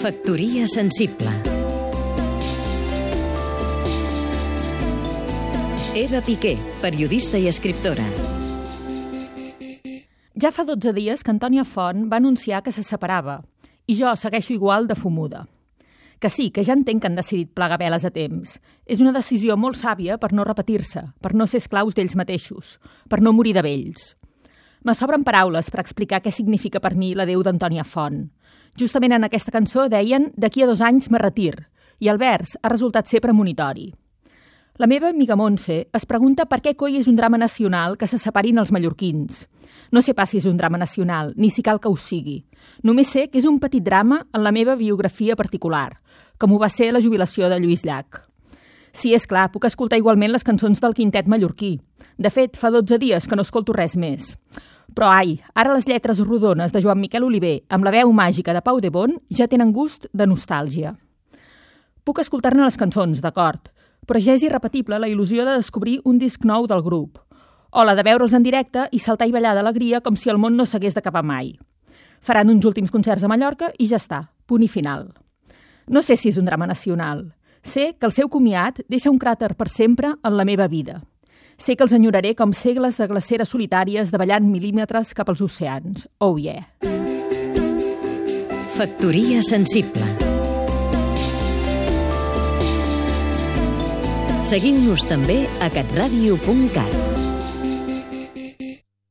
Factoria sensible Eva Piqué, periodista i escriptora. Ja fa 12 dies que Antònia Font va anunciar que se separava i jo segueixo igual de fumuda. Que sí, que ja entenc que han decidit plegar veles a temps. És una decisió molt sàvia per no repetir-se, per no ser esclaus d'ells mateixos, per no morir de vells. Me sobren paraules per explicar què significa per mi l'adeu d'Antònia Font. Justament en aquesta cançó deien «D'aquí a dos anys me retir» i el vers ha resultat ser premonitori. La meva amiga Montse es pregunta per què coi és un drama nacional que se separin els mallorquins. No sé pas si és un drama nacional, ni si cal que ho sigui. Només sé que és un petit drama en la meva biografia particular, com ho va ser la jubilació de Lluís Llach. Sí, és clar, puc escoltar igualment les cançons del quintet mallorquí. De fet, fa 12 dies que no escolto res més. Però ai, ara les lletres rodones de Joan Miquel Oliver amb la veu màgica de Pau de Bon ja tenen gust de nostàlgia. Puc escoltar-ne les cançons, d'acord, però ja és irrepetible la il·lusió de descobrir un disc nou del grup, o la de veure'ls en directe i saltar i ballar d'alegria com si el món no s'hagués d'acabar mai. Faran uns últims concerts a Mallorca i ja està, punt i final. No sé si és un drama nacional. Sé que el seu comiat deixa un cràter per sempre en la meva vida. Sé que els enyoraré com segles de glaceres solitàries davallant mil·límetres cap als oceans. Oh yeah! Factoria sensible Seguim-nos també a catradio.cat